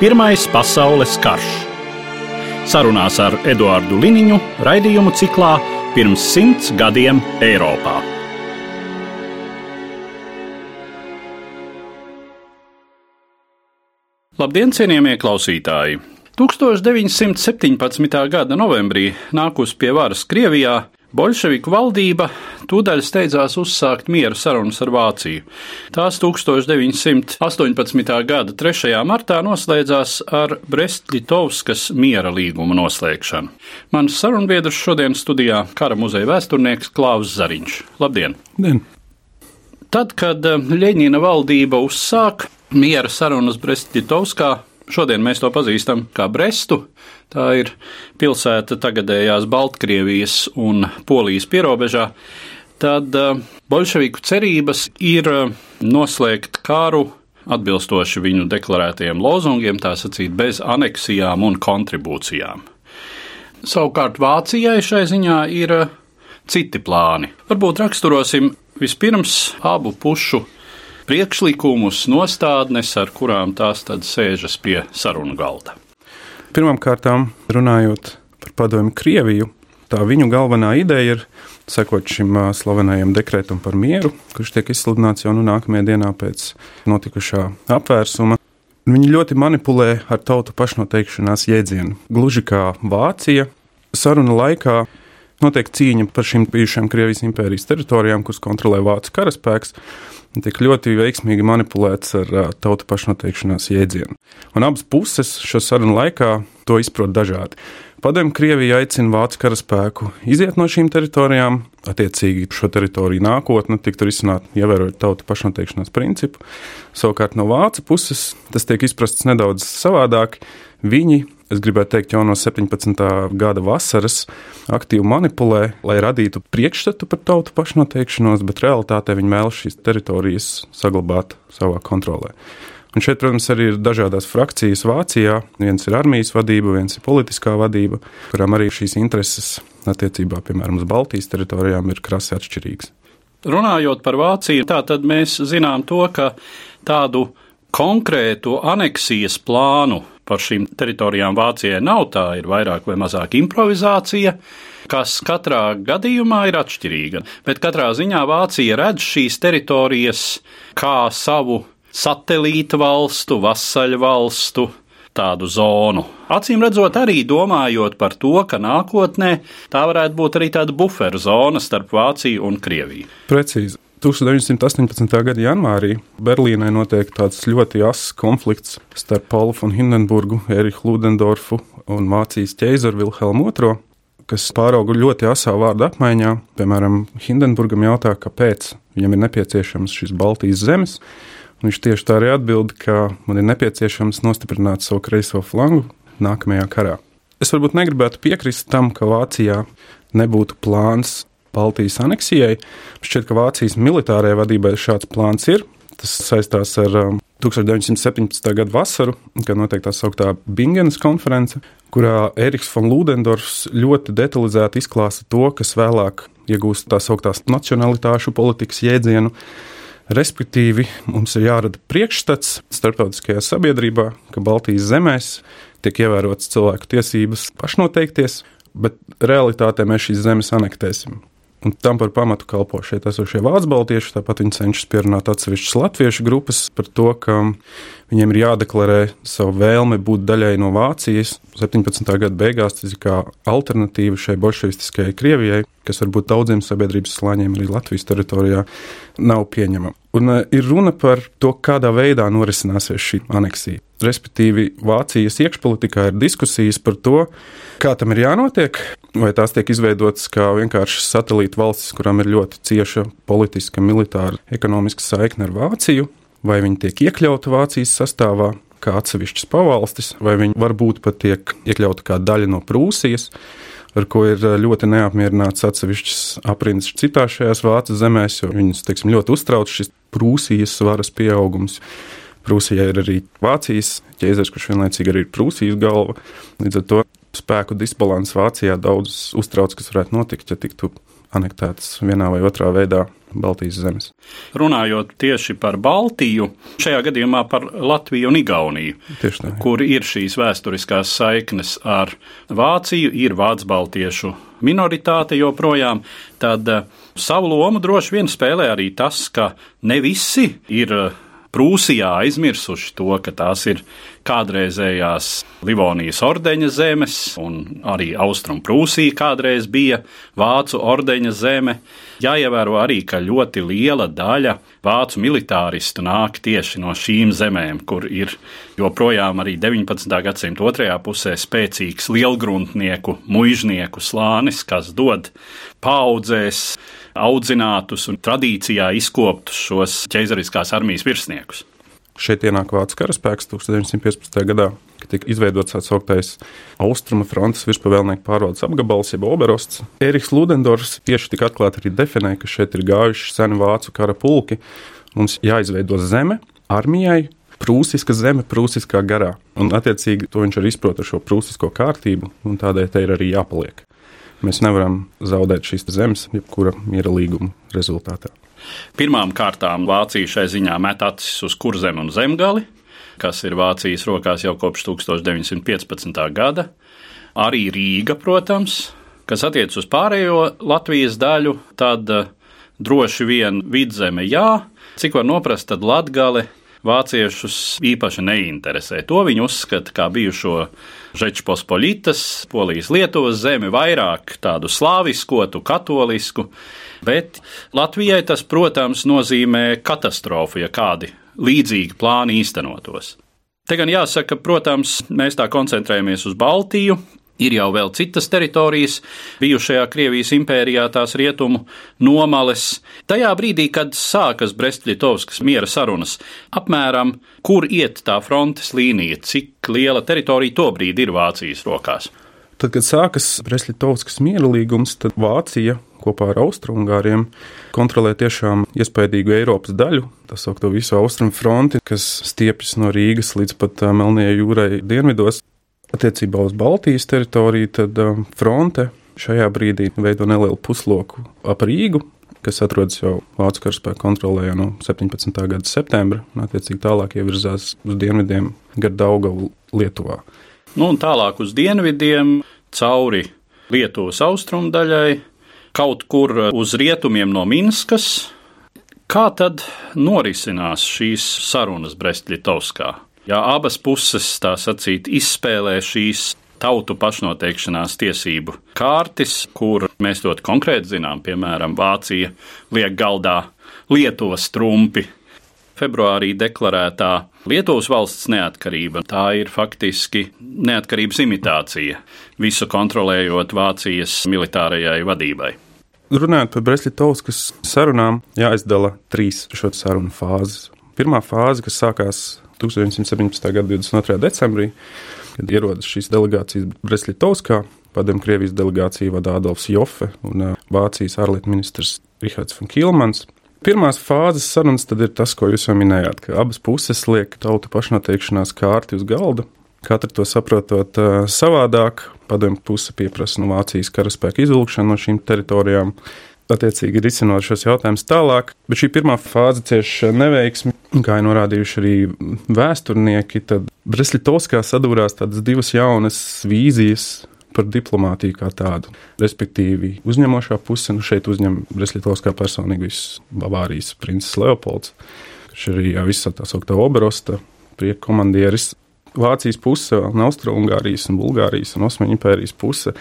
Pirmais pasaules karš. Sarunās ar Eduāru Liniņu raidījumu ciklā Pirms simts gadiem Eiropā. Labdien, cienījamie klausītāji! 1917. gada novembrī nākus pie varas Krievijā, Bolševiku valdība tūdaļ steidzās uzsākt miera sarunas ar Vāciju. Tās 1918. gada 3. martā noslēdzās ar Brest-Litovskas miera līguma noslēgšanu. Mans sarunbiedrs šodien studijā kara muzeja vēsturnieks Klaus Zariņš. Labdien! Dien. Tad, kad Ļeņina valdība uzsāka miera sarunas Brest-Litovskā, Šodien mēs to pazīstam kā Brestu. Tā ir pilsēta tagadējās Baltkrievijas un Polijas pierobežā. Tad uh, bolševiku cerības ir uh, noslēgt kāru atbilstoši viņu deklarētajiem lozungiem, tā sacīt, bez aneksijām un kontribūcijām. Savukārt Vācijai šai ziņā ir uh, citi plāni. Varbūt raksturosim vispirms abu pušu priekšlikumus, nostādnes, ar kurām tās tad sēžas pie sarunu galda. Pirmkārt, runājot par padomu Krieviju, tā viņu galvenā ideja ir sekot šim slavenajam dekretam par mieru, kurš tiek izsludināts jau nu nākamajā dienā pēc notikušā apvērsuma. Viņi ļoti manipulē ar tautu pašnoteikšanās jēdzienu. Gluži kā Vācija, saruna laikā notiek cīņa par šīm bijušajām Krievijas impērijas teritorijām, kuras kontrolē Vācijas karaspēks tiek ļoti veiksmīgi manipulēts ar uh, tautu pašnoteikšanās jēdzienu. Un abas puses šo sarunu laikā to izprot dažādi. Padomju Krievija aicina Vācijas karaspēku iziet no šīm teritorijām, attiecīgi šo teritoriju nākotne tiktu risināta, ievērojot tautu pašnoteikšanās principu. Savukārt no Vācijas puses tas tiek izprasts nedaudz savādāk. Viņi es gribētu teikt, jau no 17. gada vasaras aktīvi manipulē, lai radītu priekšstatu par tautu pašnoteikšanos, bet realitātē viņi vēlas šīs teritorijas saglabāt savā kontrolē. Un šeit, protams, arī ir dažādas frakcijas Vācijā. Viens ir armijas vadība, viens ir politiskā vadība, kurām arī šīs intereses attiecībā, piemēram, uz Baltijas teritorijām ir krasi atšķirīgas. Runājot par Vāciju, tā tad mēs zinām to, ka tādu konkrētu aneksijas plānu par šīm teritorijām Vācijai nav. Tā ir vairāk vai mazāk improvizācija, kas katrā gadījumā ir atšķirīga. Bet katrā ziņā Vācija redz šīs teritorijas kā savu satelīta valstu, vasaļu valstu, tādu zonu. Acīm redzot, arī domājot par to, ka nākotnē tā varētu būt arī tāda buferu zona starp Vāciju un Krieviju. Precīzi. 1918. gada janvārī Berlīnē notiek tāds ļoti asins konflikts starp Paulu von Hindenburgu, Eriku Ludendorfu un Vācijas ķēzaru Vilhelmu II, kas pārauga ļoti asā vārdu apmaiņā. Piemēram, Hindenburgam jautā, kāpēc viņam ir nepieciešams šis Baltijas zemes. Viņš tieši tā arī atbild, ka man ir nepieciešams nostiprināt savu kreiso flangu nākamajā karā. Es varbūt negribētu piekrist tam, ka Vācijā nebūtu plāns Baltijas aneksijai. Šķiet, ka Vācijas militārajai vadībai šāds plāns ir. Tas saistās ar um, 1917. gada vasaru, kad notiek tā sauktā Bingenas konference, kurā Eriks von Ludendorfs ļoti detalizēti izklāsta to, kas vēlāk iegūst tā sauktās nacionalitāšu politikas jēdzienu. Respektīvi, mums ir jārada priekšstats starptautiskajā sabiedrībā, ka Baltijas zemēs tiek ievērotas cilvēku tiesības pašnoteikties, bet realitātē mēs šīs zemes anektēsim. Un tam par pamatu kalpo šeit esošie vācu baltieši. Tāpat viņi cenšas pierunāt atsevišķas latviešu grupas par to, ka viņiem ir jādeklarē savu vēlmi būt daļai no Vācijas. 17. gada beigās tas ir kā alternatīva šai bolševistiskajai Krievijai, kas varbūt daudziem sabiedrības slāņiem arī Latvijas teritorijā nav pieņemama. Un uh, ir runa par to, kādā veidā norisināsies šī aneksija. Respektīvi, Vācijas iekšpolitikā ir diskusijas par to, kā tam ir jānotiek, vai tās tiek izveidotas kā vienkārši satelīta valstis, kurām ir ļoti cieša politiska, militāra, ekonomiska saikne ar Vāciju, vai viņi tiek iekļauti Vācijas sastāvā, kā atsevišķas pavalstis, vai viņi varbūt pat tiek iekļauti kā daļa no Prūsijas, ar ko ir ļoti neapmierināts atsevišķas aprindas citās šajās vācu zemēs, jo viņus teiksim, ļoti uztrauc šis Prūsijas varas pieaugums. Prūsijai ir arī Vācijas ķēzars, kurš vienlaicīgi arī ir Prūsijas galva. Līdz ar to spēku disbalans Vācijā daudz uztrauc, kas varētu notikt, ja tiktu anektētas vienā vai otrā veidā Baltijas zemes. Runājot tieši par Baltiju, šajā gadījumā par Latviju un Igauniju, tā, kur ir šīs vēsturiskās saiknes ar Vāciju, ir vācu baltiešu minoritāte joprojām, tad eh, savu lomu droši vien spēlē arī tas, ka ne visi ir eh, Prūsijā aizmirsuši to, ka tās ir kādreizējās Livonijas ordeņa zemes, un arī Austrum Prūsija kādreiz bija Vācu ordeņa zeme. Jāievēro arī, ka ļoti liela daļa vācu militāristu nāk tieši no šīm zemēm, kur ir joprojām arī 19. gadsimta otrajā pusē spēcīgs lielgruntnieku, mužnieku slānis, kas dod paudzēs audzinātus un tradīcijā izkoptus šos ķeizariskās armijas virsniekus. Šeit ienāk Vācijas karaspēks 1915. gadā, kad tika izveidots tā sauktais Austrumu frontes virspavēlnieku pārvaldes apgabals, jeb Oberosts. Eriks Ludendorfs tieši tik atklāti arī definēja, ka šeit ir gājuši seni vācu kara pulki. Mums jāizveido zeme armijai, prūsiska zeme, prūsiskā garā. Un, attiecīgi, to viņš arī izprot ar šo prūsisko kārtību, un tādēļ te ir arī jāpaliek. Mēs nevaram zaudēt šīs zemes, jebkura miera līguma rezultātā. Pirmām kārtām Vācija šai ziņā met acis uz kurzem un zemgali, kas ir Vācijas rokās jau kopš 1915. gada. Arī Rīga, protams, kas attiecas uz pārējo Latvijas daļu, tad eh, droši vien vidzeme jā, cik var noprast, tad Latgale vāciešus īpaši neinteresē. To viņi uzskata kā bijušo Žečpospolitas, Polijas Lietuvas zemi, vairāk tādu slāviskotu, katolisku, bet Latvijai tas, protams, nozīmē katastrofu, ja kādi līdzīgi plāni īstenotos. Te gan jāsaka, protams, mēs tā koncentrējamies uz Baltiju, Ir jau vēl citas teritorijas, bijušajā Krievijas impērijā, tās rietumu nomales. Tajā brīdī, kad sākas Brest-Litovskas miera sarunas, apmēram kur iet tā frontes līnija, cik liela teritorija tobrīd ir Vācijas rokās. Tad, kad sākas Brest-Litovskas miera līgums, tad Vācija kopā ar Austrumgāriem kontrolē tiešām iespaidīgu Eiropas daļu, tā saucamo visu austrumu fronti, kas stiepjas no Rīgas līdz pat Melnajai jūrai dienvidos. Attiecībā uz Baltijas teritoriju, tad um, fronte šajā brīdī veido nelielu pusloku ap Rīgu, kas atrodas jau Vācu karaspēka kontrolē jau no 17. gada septembra, un attiecīgi tālāk ievirzās uz dienvidiem gar Daugavu Lietuvā. Nu, un tālāk uz dienvidiem cauri Lietuvas austrumu daļai, kaut kur uz rietumiem no Minskas. Kā tad norisinās šīs sarunas Brest-Litovskā? Ja abas puses tā sacīt izspēlē šīs tautu pašnoteikšanās tiesību kārtis, kur mēs ļoti konkrēti zinām, piemēram, Vācija liek galdā Lietuvas trumpi. Februārī deklarētā Lietuvas valsts neatkarība tā ir faktiski neatkarības imitācija, visu kontrolējot Vācijas militārajai vadībai. Runājot par Brestļitovskas sarunām, jāizdala trīs šo sarunu fāzes. Pirmā fāze, kas sākās 1917. gada 22. decembrī, kad ierodas šīs delegācijas Breslitovskā. Padomju Krievijas delegāciju vada Adolfs Jofe un Vācijas ārlietu ministrs Rihards Kilmans. Pirmās fāzes sarunas ir tas, ko jūs jau minējāt, ka abas puses liek tautu pašnoteikšanās kārti uz galda. Katra to saprotot savādāk, padomju puse pieprasa no Vācijas karaspēka izvilkšanu no šīm teritorijām attiecīgi risinot šos jautājumus tālāk. Bet šī pirmā fāze cieši neveiksmi, kā jau norādījuši arī vēsturnieki, tad Breslitovskā sadūrās tādas divas jaunas vīzijas par diplomātiju kā tādu. Respektīvi, uzņemošā puse, nu šeit uzņem Breslitovskā personīgi viss Bavārijas princis Leopolds, kurš arī visā tā sauktā Oberosta prieku komandieris. Vācijas puse, un Austrijas, un Bulgārijas un Osmaņu impērijas puse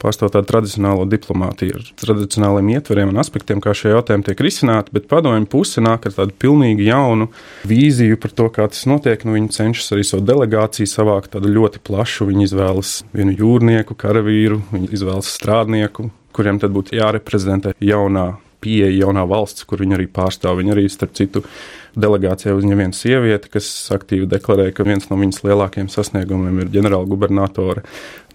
pārstāv tādu tradicionālo diplomātiju ar tradicionāliem ietveriem un aspektiem, kā šie jautājumi tiek risināti, bet padomju puse nāk ar tādu pilnīgi jaunu vīziju par to, kā tas notiek. Nu, viņi cenšas arī savu delegāciju savākt tādu ļoti plašu. Viņi izvēlas vienu jūrnieku, karavīru, viņi izvēlas strādnieku, kuriem tad būtu jāreprezentē jaunā pieeja, jaunā valsts, kur viņi arī pārstāv. Viņi arī, starp citu, delegācijā uzņem viena sieviete, kas aktīvi deklarē, ka viens no viņas lielākajiem sasniegumiem ir ģenerāla gubernatore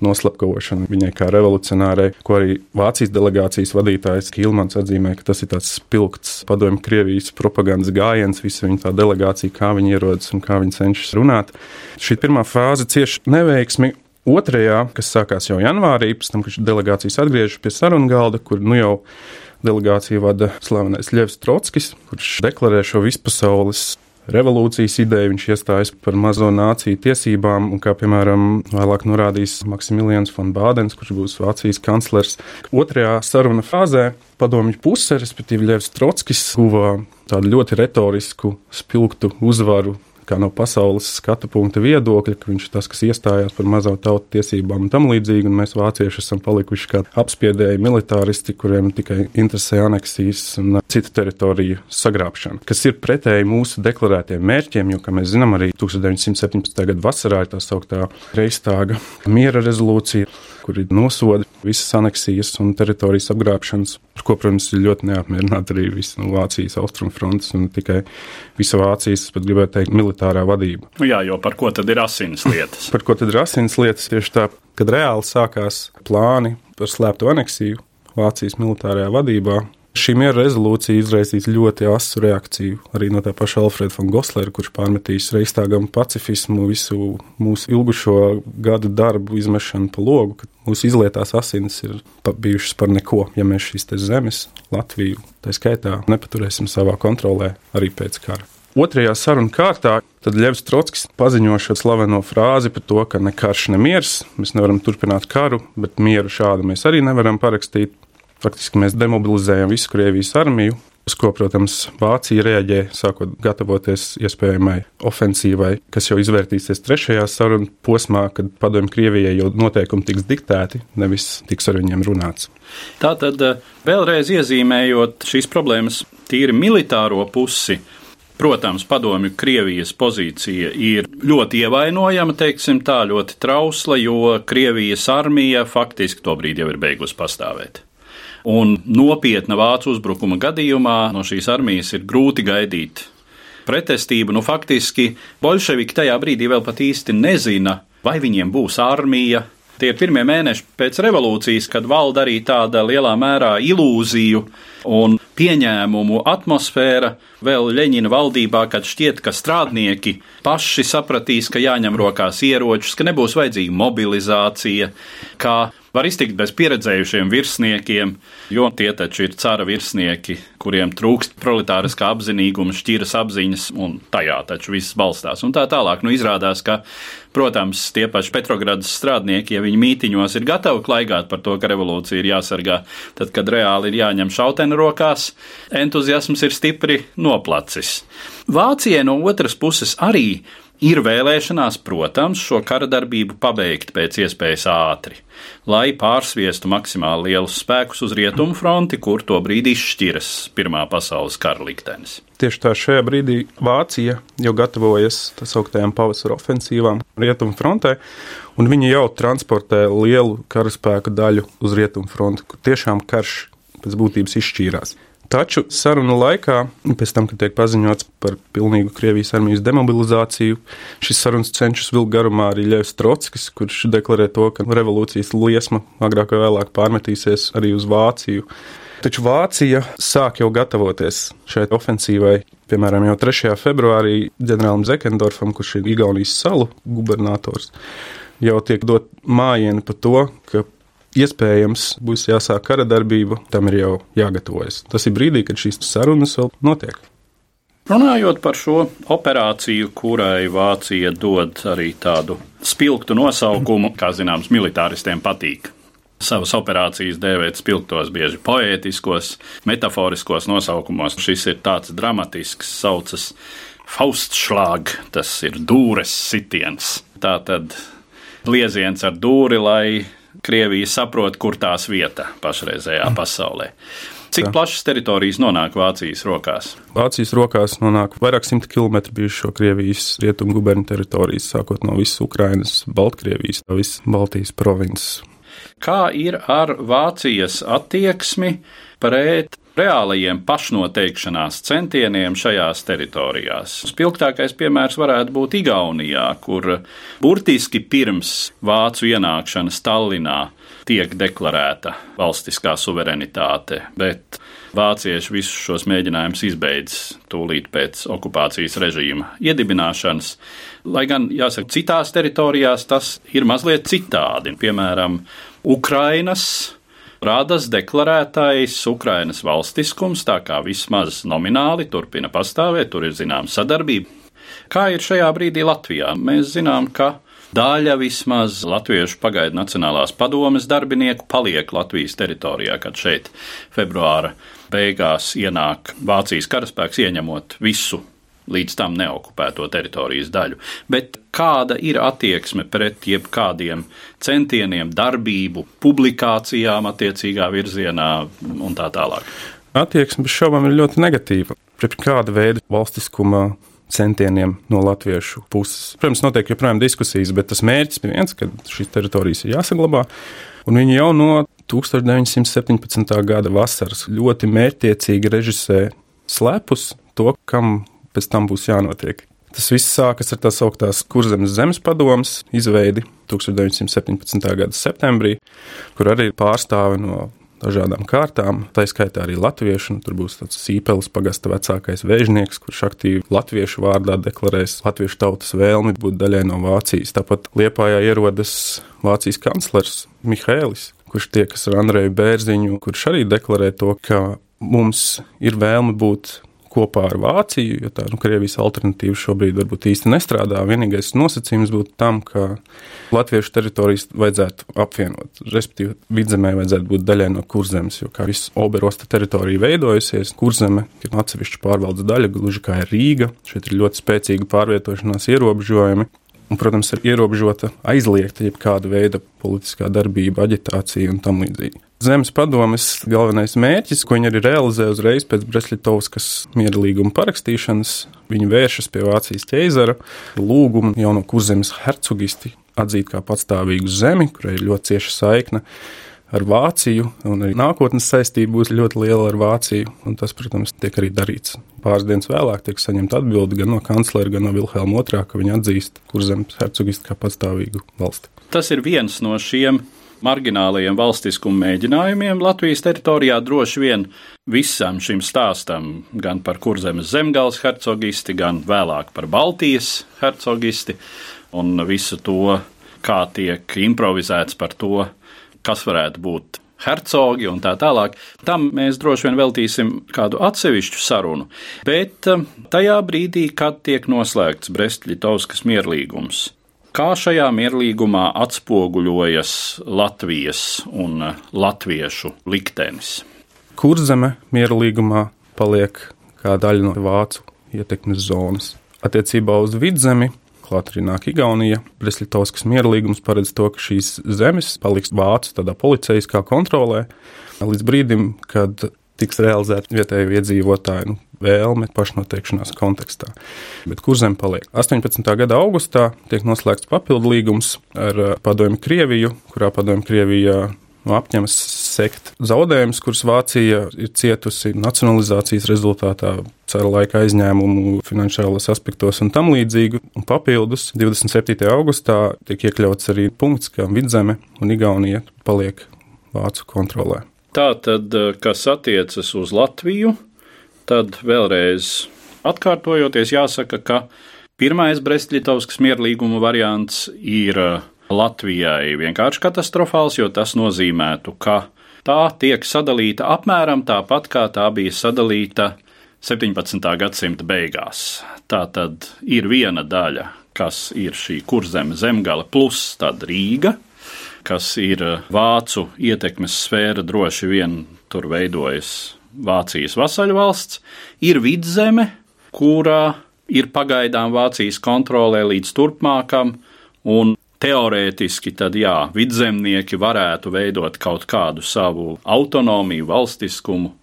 noslapkavošana viņai kā revolucionārai, ko arī Vācijas delegācijas vadītājs Kilmans atzīmē, ka tas ir tāds spilgts padomju Krievijas propagandas gājiens, visa viņa tā delegācija, kā viņi ierodas un kā viņi cenšas runāt. Šī pirmā fāze cieši neveiksmi, Otrajā, kas sākās jau janvārī, pēc tam, kad delegācijas atgriežas pie sarunu galda, kur nu jau delegāciju vada slavenais Ļevs Trotskis, kurš deklarē šo vispasaules revolūcijas ideju. Viņš iestājas par mazo nāciju tiesībām, un kā piemēram vēlāk norādījis Maksimilians von Bādens, kurš būs Vācijas kanclers. Otrajā saruna fāzē padomju puse, respektīvi Ļevs Trotskis, guva tādu ļoti retorisku, spilgtu uzvaru kā no pasaules skatu punkta viedokļa, ka viņš ir tas, kas iestājās par mazo tautu tiesībām un tam līdzīgi, un mēs vācieši esam palikuši kā apspiedēji militāristi, kuriem tikai interesē aneksijas un citu teritoriju sagrābšana, kas ir pretēji mūsu deklarētiem mērķiem, jo, kā mēs zinām, arī 1917. gada vasarā ir tā sauktā Reistāga miera rezolūcija kur ir nosodi visas aneksijas un teritorijas apgrābšanas, par ko, protams, ir ļoti neapmierināta arī visa no Vācijas austrumfrontes un tikai visa Vācijas, pat gribētu teikt, militārā vadība. Nu jā, jo par ko tad ir asins lietas? par ko tad ir asins lietas tieši tā, kad reāli sākās plāni par slēptu aneksiju Vācijas militārajā vadībā, Šī miera rezolūcija izraisīs ļoti asu reakciju arī no tā paša Alfreda von Goslera, kurš pārmetīs reiztāgam pacifismu, visu mūsu ilgušo gadu darbu izmešanu pa logu, ka mūsu izlietās asinis ir bijušas par neko, ja mēs šīs zemes, Latviju, tā skaitā, nepaturēsim savā kontrolē arī pēc kara. Otrajā sarunu kārtā tad Ļevs Trotskis paziņo šo slaveno frāzi par to, ka ne karš, ne miers, mēs nevaram turpināt karu, bet mieru šādu mēs arī nevaram parakstīt. Faktiski mēs demobilizējam visu Krievijas armiju, uz ko, protams, Vācija reaģē, sākot gatavoties iespējamai ofensīvai, kas jau izvērtīsies trešajā sarunu posmā, kad padomju Krievijai jau noteikumi tiks diktēti, nevis tiks ar viņiem runāts. Tātad, eh, vēlreiz iezīmējot šīs problēmas tīri militāro pusi, Protams, padomju Krievijas pozīcija ir ļoti ievainojama, teiksim tā, ļoti trausla, jo Krievijas armija faktiski to brīdi jau ir beigusi pastāvēt. Un nopietna vācu uzbrukuma gadījumā no šīs armijas ir grūti gaidīt pretestību. Nu, faktiski bolševiki tajā brīdī vēl pat īsti nezina, vai viņiem būs armija. Tie ir pirmie mēneši pēc revolūcijas, kad valda arī tāda lielā mērā ilūziju un pieņēmumu atmosfēra. Vēl Leņķina valdībā, kad šķiet, ka strādnieki paši sapratīs, ka jāņem rokās ieročus, ka nebūs vajadzīga mobilizācija, ka var iztikt bez pieredzējušiem virsniekiem, jo tie taču ir cara virsnieki, kuriem trūkst proletāriskā apzinīguma, šķiras apziņas, un tajā taču viss balstās. Un tā tālāk, nu izrādās, ka, protams, tie paši Petrogradas strādnieki, ja viņi mītiņos ir gatavi klaigāt par to, ka revolūcija ir jāsargā, tad, kad reāli ir jāņem šauteni rokās, entuziasms ir stipri noplacis. Vācijai no otras puses arī Ir vēlēšanās, protams, šo kara darbību pabeigt pēc iespējas ātri, lai pārsviestu maksimāli lielus spēkus uz rietumu fronti, kur to brīdi izšķiras Pirmā pasaules kara liktenis. Tieši tā šajā brīdī Vācija jau gatavojas tā sauktajām pavasara ofensīvām rietumu frontē, un viņi jau transportē lielu karaspēku daļu uz rietumu fronti, kur tiešām karš pēc būtības izšķīrās. Taču sarunu laikā, pēc tam, kad tiek paziņots par pilnīgu Krievijas armijas demobilizāciju, šis sarunas cenšas vilkt garumā arī Ļevs Trotskis, kurš deklarē to, ka revolūcijas liesma agrāk vai vēlāk pārmetīsies arī uz Vāciju. Taču Vācija sāk jau gatavoties šai ofensīvai. Piemēram, jau 3. februārī ģenerālim Zekendorfam, kurš ir Igaunijas salu gubernators, jau tiek dot mājiņa par to, ka iespējams būs jāsāk kara darbība, tam ir jau jāgatavojas. Tas ir brīdī, kad šīs sarunas vēl notiek. Runājot par šo operāciju, kurai Vācija dod arī tādu spilgtu nosaukumu, kā zināms, militāristiem patīk. Savas operācijas dēvēt spilgtos, bieži poētiskos, metaforiskos nosaukumos. Šis ir tāds dramatisks, saucas Faustšlāg, tas ir dūres sitiens. Tā tad lieziens ar dūri, lai Krievija saprot, kur tās vieta pašreizējā pasaulē. Cik plašas teritorijas nonāk Vācijas rokās? Vācijas rokās nonāk vairāk simti kilometru bijušo Krievijas rietumu guberņu teritorijas, sākot no visas Ukrainas, Baltkrievijas, visas Baltijas provinces. Kā ir ar Vācijas attieksmi pret reālajiem pašnoteikšanās centieniem šajās teritorijās. Spilgtākais piemērs varētu būt Igaunijā, kur burtiski pirms vācu ienākšanas Tallinā tiek deklarēta valstiskā suverenitāte, bet vācieši visus šos mēģinājumus izbeidz tūlīt pēc okupācijas režīma iedibināšanas. Lai gan, jāsaka, citās teritorijās tas ir mazliet citādi. Piemēram, Ukrainas Rādas deklarētais Ukrainas valstiskums, tā kā vismaz nomināli turpina pastāvēt, tur ir zināma sadarbība. Kā ir šajā brīdī Latvijā? Mēs zinām, ka daļa vismaz Latviešu pagaidu Nacionālās padomes darbinieku paliek Latvijas teritorijā, kad šeit februāra beigās ienāk Vācijas karaspēks, ieņemot visu līdz tam neokupēto teritorijas daļu. Bet kāda ir attieksme pret jebkādiem centieniem, darbību, publikācijām attiecīgā virzienā un tā tālāk? Attieksme bez šaubām ir ļoti negatīva. Pret kāda veida valstiskuma centieniem no latviešu puses. Protams, notiek joprojām diskusijas, bet tas mērķis bija viens, ka šīs teritorijas ir jāsaglabā. Un viņi jau no 1917. gada vasaras ļoti mērķiecīgi režisē slepus to, kam pēc tam būs jānotiek. Tas viss sākas ar tā sauktās Kurzemes zemes padomas izveidi 1917. gada septembrī, kur arī pārstāvi no dažādām kārtām. Tā skaitā arī latviešu. Tur būs tāds sīpelis pagasta vecākais vēžnieks, kurš aktīvi latviešu vārdā deklarēs latviešu tautas vēlmi būt daļai no Vācijas. Tāpat Liepājā ierodas Vācijas kanclers Mihēlis, kurš tiekas ar Andreju Bērziņu, kurš arī deklarē to, ka mums ir vēlme būt kopā ar Vāciju, jo tā nu, Krievijas alternatīva šobrīd varbūt īsti nestrādā. Vienīgais nosacījums būtu tam, ka latviešu teritorijas vajadzētu apvienot. Respektīvi, vidzemē vajadzētu būt daļai no kurzemes, jo kā viss Oberosta teritorija veidojusies, kurzeme ir atsevišķa pārvaldes daļa, gluži kā ir Rīga. Šeit ir ļoti spēcīga pārvietošanās ierobežojumi. Un, protams, ir ierobežota, aizliegta jebkāda veida politiskā darbība, aģitācija un tam līdzīgi. Zemes padomes galvenais mērķis, ko viņi arī realizē uzreiz pēc Breslitovskas miera līguma parakstīšanas, viņi vēršas pie Vācijas ķeizara lūgumu jauno kurzemes hercogisti atzīt kā patstāvīgu zemi, kurai ir ļoti cieša saikne ar Vāciju, un arī nākotnes saistība būs ļoti liela ar Vāciju. Tas, protams, tiek arī darīts. Pāris dienas vēlāk tiek saņemta atbilde gan no kanclera, gan no Vilhelma II, ka viņi atzīst kurzemes hercogistu kā patstāvīgu valsti. Tas ir viens no šiem marginālajiem valstiskuma mēģinājumiem Latvijas teritorijā droši vien visam šim stāstam, gan par kurzemes zemgāles hercogisti, gan vēlāk par Baltijas hercogisti, un visu to, kā tiek improvizēts par to, kas varētu būt hercogi un tā tālāk. Tam mēs droši vien veltīsim kādu atsevišķu sarunu. Bet eh, tajā brīdī, kad tiek noslēgts Brest-Litovskas mierlīgums, Kā šajā mierlīgumā atspoguļojas Latvijas un latviešu liktenis? Kurzeme mierlīgumā paliek kā daļa no vācu ietekmes zonas. Attiecībā uz vidzemi klāt arī nāk Igaunija. Breslitovskas mierlīgums paredz to, ka šīs zemes paliks vācu tādā policijaskā kontrolē līdz brīdim, kad tiks realizēta vietējo iedzīvotāju nu, vēlme pašnoteikšanās kontekstā. Bet kur zem paliek? 18. gada augustā tiek noslēgts papildu līgums ar uh, Padomju Krieviju, kurā Padomju Krievija nu, apņemas sekt zaudējumus, kurus Vācija ir cietusi nacionalizācijas rezultātā, cara laika aizņēmumu, finansiālos aspektos un tam līdzīgi. Un papildus 27. augustā tiek iekļauts arī punkts, ka vidzeme un Igaunija paliek Vācu kontrolē. Tā tad, uh, kas attiecas uz Latviju, tad vēlreiz atkārtojoties, jāsaka, ka pirmais Brestļitovskas mierlīguma variants ir uh, Latvijai vienkārši katastrofāls, jo tas nozīmētu, ka tā tiek sadalīta apmēram tāpat, kā tā bija sadalīta 17. gadsimta beigās. Tā tad ir viena daļa, kas ir šī kurzeme zemgale plus Rīga, kas ir uh, vācu ietekmes sfēra droši vien tur veidojas Vācijas vasaļvalsts, ir vidzeme, kurā ir pagaidām Vācijas kontrolē līdz turpmākam, un teorētiski tad jā, vidzemnieki varētu veidot kaut kādu savu autonomiju, valstiskumu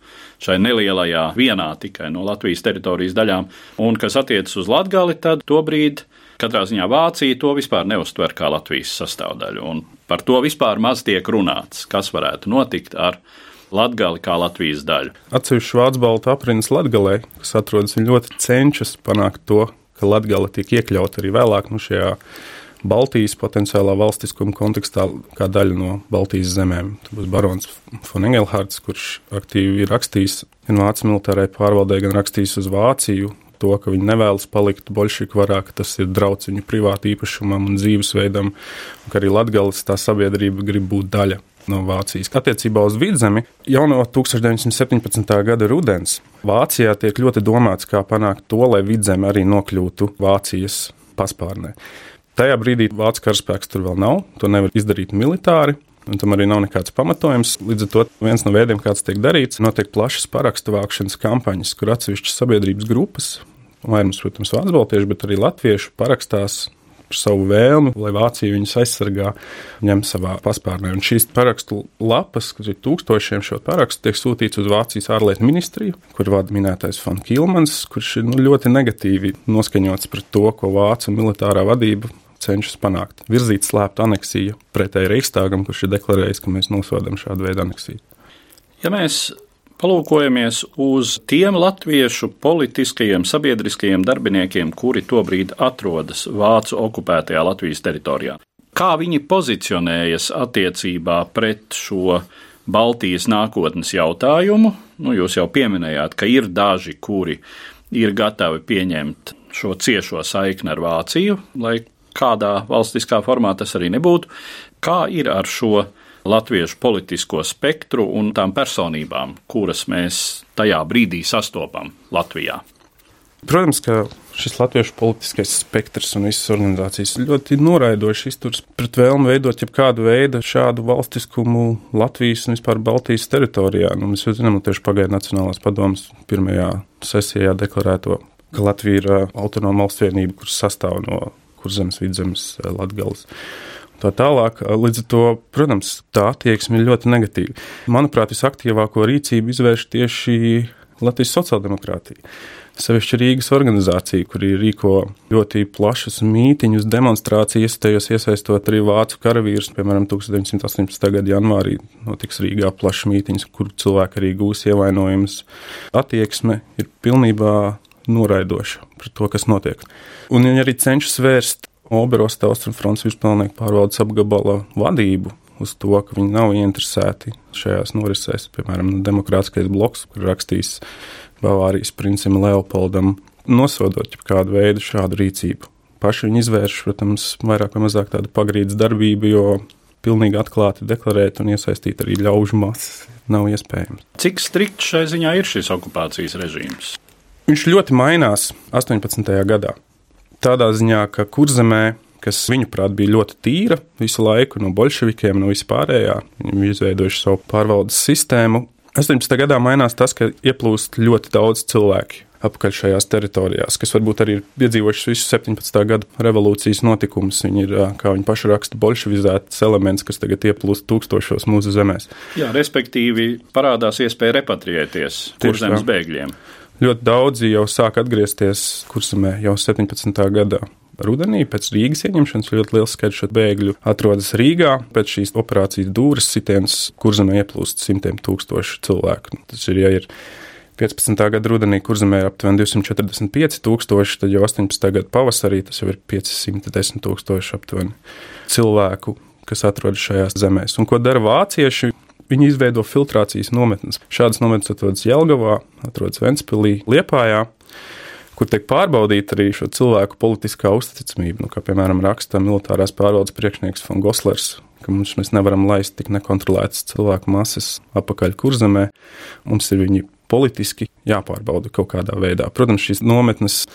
šai nelielajā vienā tikai no Latvijas teritorijas daļām, un kas attiecas uz Latgali, tad tobrīd katrā ziņā Vācija to vispār neuztver kā Latvijas sastāvdaļu, un par to vispār maz tiek runāts, kas varētu notikt ar Latgali kā Latvijas daļu. Atsevišķi Vācu baltu aprindas Latgalē, kas atrodas, ļoti cenšas panākt to, ka Latgala tiek iekļauta arī vēlāk nu, šajā Baltijas potenciālā valstiskuma kontekstā kā daļa no Baltijas zemēm. Tas būs barons von Engelhards, kurš aktīvi ir rakstījis gan Vācijas militārai pārvaldē, gan rakstījis uz Vāciju. To, ka viņi nevēlas palikt bolševiku varā, ka tas ir draudz viņu privātu īpašumam un dzīvesveidam, un ka arī Latvijas tā sabiedrība grib būt daļa no Vācijas. Attiecībā uz vidzemi jau no 1917. gada rudens Vācijā tiek ļoti domāts, kā panākt to, lai vidzeme arī nokļūtu Vācijas paspārnē. Tajā brīdī Vācijas karaspēks tur vēl nav, to nevar izdarīt militāri. Un tam arī nav nekāds pamatojums. Līdz ar to viens no veidiem, kāds tiek darīts, notiek plašas parakstu vākšanas kampaņas, kur atsevišķas sabiedrības grupas, vairums, protams, vācu baltieši, bet arī latvieši parakstās par savu vēlmi, lai Vācija viņus aizsargā, ņem savā paspārnē. Un šīs parakstu lapas, kas ir tūkstošiem šo parakstu, tiek sūtīts uz Vācijas ārlietu ministriju, kur vada minētais Fons Kilmans, kurš ir nu, ļoti negatīvi noskaņots pret to, ko Vācu militārā vadība cenšas panākt. Virzīt slēptu aneksiju pretēji Reichstāgam, kurš ir deklarējis, ka mēs nosodām šādu veidu aneksiju. Ja mēs palūkojamies uz tiem latviešu politiskajiem, sabiedriskajiem darbiniekiem, kuri tobrīd atrodas Vācu okupētajā Latvijas teritorijā. Kā viņi pozicionējas attiecībā pret šo Baltijas nākotnes jautājumu? Nu, jūs jau pieminējāt, ka ir daži, kuri ir gatavi pieņemt šo ciešo saikni ar Vāciju, lai kādā valstiskā formā tas arī nebūtu. Kā ir ar šo latviešu politisko spektru un tām personībām, kuras mēs tajā brīdī sastopam Latvijā. Protams, ka šis latviešu politiskais spektrs un visas organizācijas ļoti noraidoši izturas pret vēlmu veidot jebkādu veidu šādu valstiskumu Latvijas un vispār Baltijas teritorijā. Nu, mēs jau zinām, tieši pagaidu Nacionālās padomas pirmajā sesijā deklarēto, ka Latvija ir autonoma valsts vienība, kuras sastāv no kurzemes, vidzemes, latgales tā tālāk. Līdz ar to, protams, tā attieksme ir ļoti negatīva. Manuprāt, visaktīvāko rīcību izvērš tieši Latvijas sociāldemokrātija. Sevišķi Rīgas organizācija, kur rīko ļoti plašas mītīņus, demonstrācijas, tajos iesaistot arī vācu karavīrus. Piemēram, 1918. gada janvārī notiks Rīgā plašs mītīņš, kur cilvēki arī gūs ievainojumus. Attieksme ir pilnībā noraidoša pret to, kas notiek. Un viņi arī cenšas vērst Oberosta Austrumfronts vispārnieku pārvaldes apgabala vadību uz to, ka viņi nav ieinteresēti šajās norisēs. Piemēram, demokrātiskais bloks, kur rakstīs Bavārijas princim Leopoldam, nosodot kādu veidu šādu rīcību. Paši viņi izvērš, protams, vairāk vai mazāk tādu pagrīdes darbību, jo pilnīgi atklāti deklarēt un iesaistīt arī ļaužu masas nav iespējams. Cik strikts šai ziņā ir šis okupācijas režīms? Viņš ļoti mainās 18. gadā tādā ziņā, ka kurzemē, kas viņuprāt bija ļoti tīra visu laiku no bolševikiem, no vispārējā, viņi izveidojuši savu pārvaldes sistēmu. 18. gadā mainās tas, ka ieplūst ļoti daudz cilvēku apakaļ šajās teritorijās, kas varbūt arī ir piedzīvojuši visu 17. gada revolūcijas notikumus. Viņi ir, kā viņi paši raksta, bolševizēts elements, kas tagad ieplūst tūkstošos mūsu zemēs. Jā, respektīvi parādās iespēja repatriēties kurzemes bēgļiem. Ļoti daudzi jau sāk atgriezties kursamē jau 17. gadā. Rudenī pēc Rīgas ieņemšanas ļoti liels skaits šo bēgļu atrodas Rīgā. Pēc šīs operācijas dūres sitienas kurzemē ieplūst simtiem tūkstošu cilvēku. Tas ir, ja ir 15. gada rudenī, kur zemē ir aptuveni 245 tūkstoši, tad jau 18. gada pavasarī tas jau ir 510 tūkstoši aptuveni cilvēku, kas atrodas šajās zemēs. Un ko dara vācieši? Viņi izveido filtrācijas nometnes. Šādas nometnes atrodas Jelgavā, atrodas Ventspilī, Liepājā kur tiek pārbaudīta arī šo cilvēku politiskā uzticamība. Nu, kā piemēram raksta militārās pārvaldes priekšnieks Fon Goslers, ka mums mēs nevaram laist tik nekontrolētas cilvēku masas apakaļ kurzemē. Mums ir viņi politiski jāpārbauda kaut kādā veidā. Protams, šīs nometnes,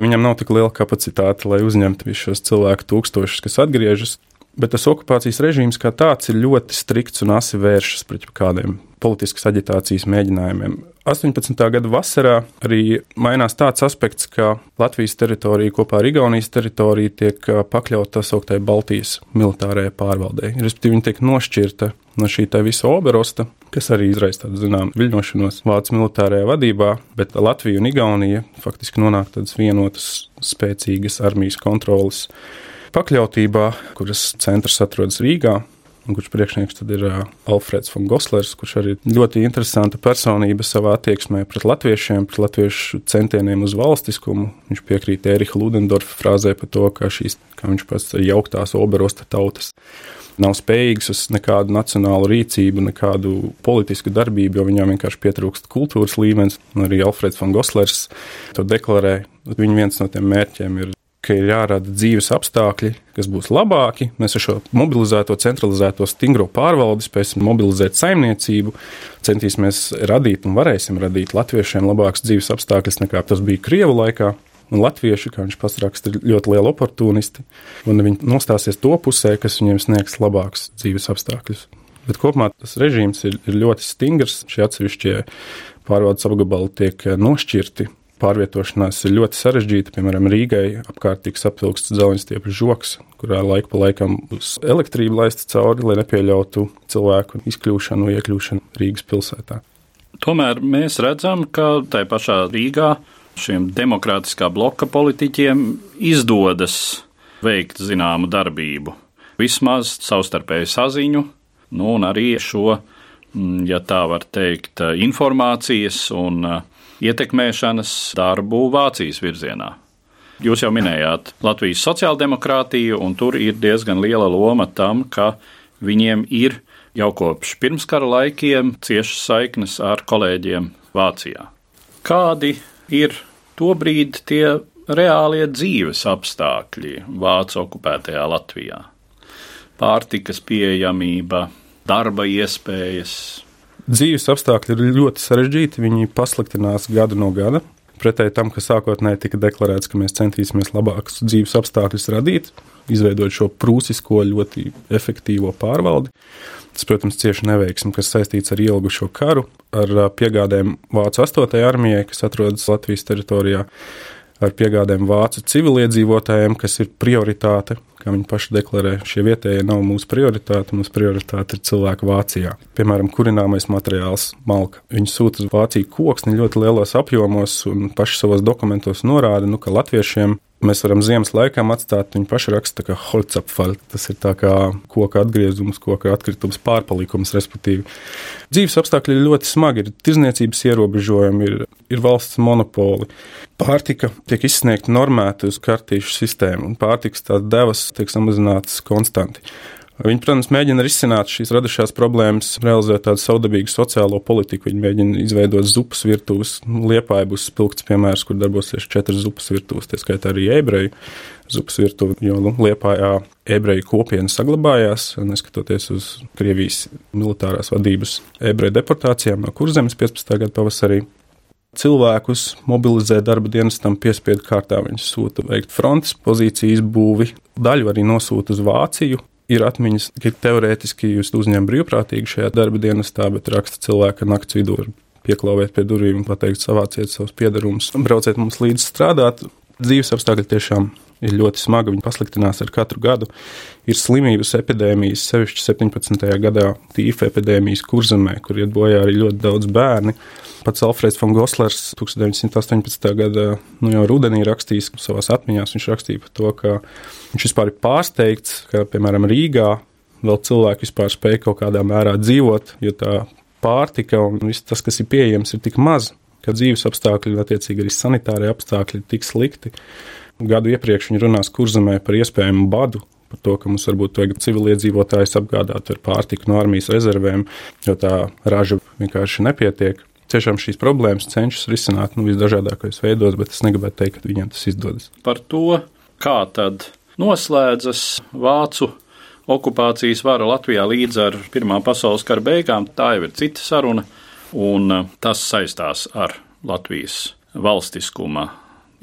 viņam nav tik liela kapacitāte, lai uzņemtu visus šos cilvēku tūkstošus, kas atgriežas. Bet tas okupācijas režīms kā tāds ir ļoti strikts un asi vēršas pret kādiem politiskas aģitācijas mēģinājumiem. 18. gada vasarā arī mainās tāds aspekts, ka Latvijas teritorija kopā ar Igaunijas teritoriju tiek pakļauta tā sauktai Baltijas militārajai pārvaldei. Respektīvi, viņa tiek nošķirta no šī tā visa oberosta, kas arī izraisa tādu zināmu viļņošanos Vācijas militārajā vadībā, bet Latvija un Igaunija faktiski nonāk tādas vienotas, spēcīgas armijas kontrolas pakļautībā, kuras centrs atrodas Rīgā. kurš priekšnieks tad ir uh, Alfreds von Goslers, kurš arī ļoti interesanta personība savā attieksmē pret latviešiem, pret latviešu centieniem uz valstiskumu. Viņš piekrīt Erika Ludendorfa frāzē par to, ka šīs, kā viņš pats jauktās oberosta tautas, nav spējīgas uz nekādu nacionālu rīcību, nekādu politisku darbību, jo viņām vienkārši pietrūkst kultūras līmenis. Arī Alfreds von Goslers to deklarē. Viņa viens no tiem mērķiem ir ka ir jārada dzīves apstākļi, kas būs labāki. Mēs ar šo mobilizēto, centralizēto, stingro pārvaldi spēsim mobilizēt saimniecību, centīsimies radīt un varēsim radīt latviešiem labākus dzīves apstākļus nekā tas bija Krievu laikā. Un latvieši, kā viņš pats raksta, ir ļoti lieli oportunisti, un viņi nostāsies to pusē, kas viņiem sniegs labākus dzīves apstākļus. Bet kopumā tas režīms ir, ir ļoti stingrs. Šie atsevišķie pārvaldes apgabali tiek nošķirti pārvietošanās ir ļoti sarežģīta. Piemēram, Rīgai apkārt tiks apvilkts dzelzceļa žoks, kurā laika pa laikam būs elektrība laista cauri, lai nepieļautu cilvēku izkļūšanu iekļūšanu Rīgas pilsētā. Tomēr mēs redzam, ka tai pašā Rīgā šiem demokrātiskā bloka politiķiem izdodas veikt zināmu darbību. Vismaz savstarpēju saziņu, nu, un arī šo, mm, ja tā var teikt, informācijas un uh, ietekmēšanas darbu Vācijas virzienā. Jūs jau minējāt Latvijas sociāldemokrātiju, un tur ir diezgan liela loma tam, ka viņiem ir jau kopš pirmskara laikiem ciešas saiknes ar kolēģiem Vācijā. Kādi ir tobrīd tie reālie dzīves apstākļi Vācu okupētajā Latvijā? Pārtikas pieejamība, darba iespējas, Dzīves apstākļi ir ļoti sarežģīti, viņi pasliktinās gadu no gada. Pretēji tam, ka sākotnēji tika deklarēts, ka mēs centīsimies labākus dzīves apstākļus radīt, izveidot šo prūsisko, ļoti efektīvo pārvaldi. Tas, protams, cieši neveiksmi, kas saistīts ar ilgušo karu, ar piegādēm Vācu 8. armijai, kas atrodas Latvijas teritorijā, ar piegādēm vācu civiliedzīvotājiem, kas ir prioritāte. Kā viņi paši deklarē, šie vietējie nav mūsu prioritāte. Mūsu prioritāte ir cilvēki Vācijā. Piemēram, kurināmais materiāls, malka. Viņi sūta uz Vāciju koksni ļoti lielos apjomos un paši savos dokumentos norāda, nu, ka latviešiem Mēs varam ziemas laikā atstāt, viņa paša raksta, ka holcapfal, tas ir kā koka atgriezums, koka atkritums, pārpalikums, respektīvi. Dzīves apstākļi ir ļoti smagi, ir tirzniecības ierobežojumi, ir, ir valsts monopoli. Pārtika tiek izsniegta normēta uz kartīšu sistēmu, un pārtikas tās devas tiek samazinātas konstanti. Viņi, protams, mēģina risināt šīs radušās problēmas, realizēt tādu savdabīgu sociālo politiku. Viņi mēģina izveidot zupas virtuves. Liepāja būs spilgts piemērs, kur darbosies četras zupas virtuves, tie skaitā arī ebreju zupas virtuve, jo nu, Liepājā ebreju kopiena saglabājās, neskatoties uz Krievijas militārās vadības ebreju deportācijām no kurzemes 15. gada pavasarī cilvēkus mobilizē darba dienestam piespiedu kārtā. Viņi sūta veikt frontes pozīcijas būvi, daļu arī nosūta uz Vāciju, ir atmiņas, ka teorētiski jūs uzņemat brīvprātīgi šajā darba dienestā, bet raksta cilvēka nakts vidū. Pieklauvēt pie durvīm pateikt, savāciet savus piedarumus, brauciet mums līdzi strādāt. Dzīves apstākļi tiešām ir ļoti smagi, viņi pasliktinās ar katru gadu. Ir slimības epidēmijas, sevišķi 17. gadā tīfa epidēmijas kurzemē, kur iet bojā arī ļoti daudz bērnu. Pats Alfreds von Goslers 1918. gada nu, jau rudenī rakstījis savā atmiņā. Viņš rakstīja par to, ka viņš vispār ir pārsteigts, ka, piemēram, Rīgā vēl cilvēki vispār spēj kaut kādā mērā dzīvot, jo tā pārtika un viss tas, kas ir pieejams, ir tik maz, ka dzīves apstākļi, attiecīgi arī sanitārie apstākļi ir tik slikti. Gadu iepriekš viņi runās kurzemē par iespējamu badu, par to, ka mums varbūt vajag civiliedzīvotājus apgādāt ar pārtiku no armijas rezervēm, jo tā raža vienkārši nepietiek. Tiešām šīs problēmas cenšas risināt nu, visdažādākajos veidos, bet es negribētu teikt, ka viņiem tas izdodas. Par to, kā tad noslēdzas vācu okupācijas vara Latvijā līdz ar Pirmā pasaules kara beigām, tā jau ir cita saruna, un uh, tas saistās ar Latvijas valstiskuma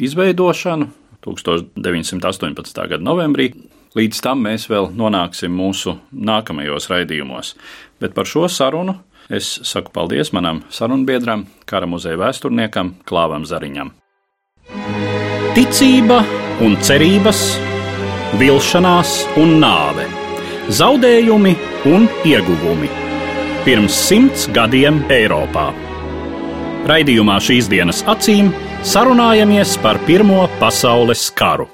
izveidošanu, 1918. gada novembrī. Līdz tam mēs vēl nonāksim mūsu nākamajos raidījumos. Bet par šo sarunu es saku paldies manam sarunbiedram, kara muzeja vēsturniekam Klāvam Zariņam. Ticība un cerības, vilšanās un nāve, zaudējumi un ieguvumi. Pirms simts gadiem Eiropā. Raidījumā šīs dienas acīm sarunājamies par Pirmo pasaules karu.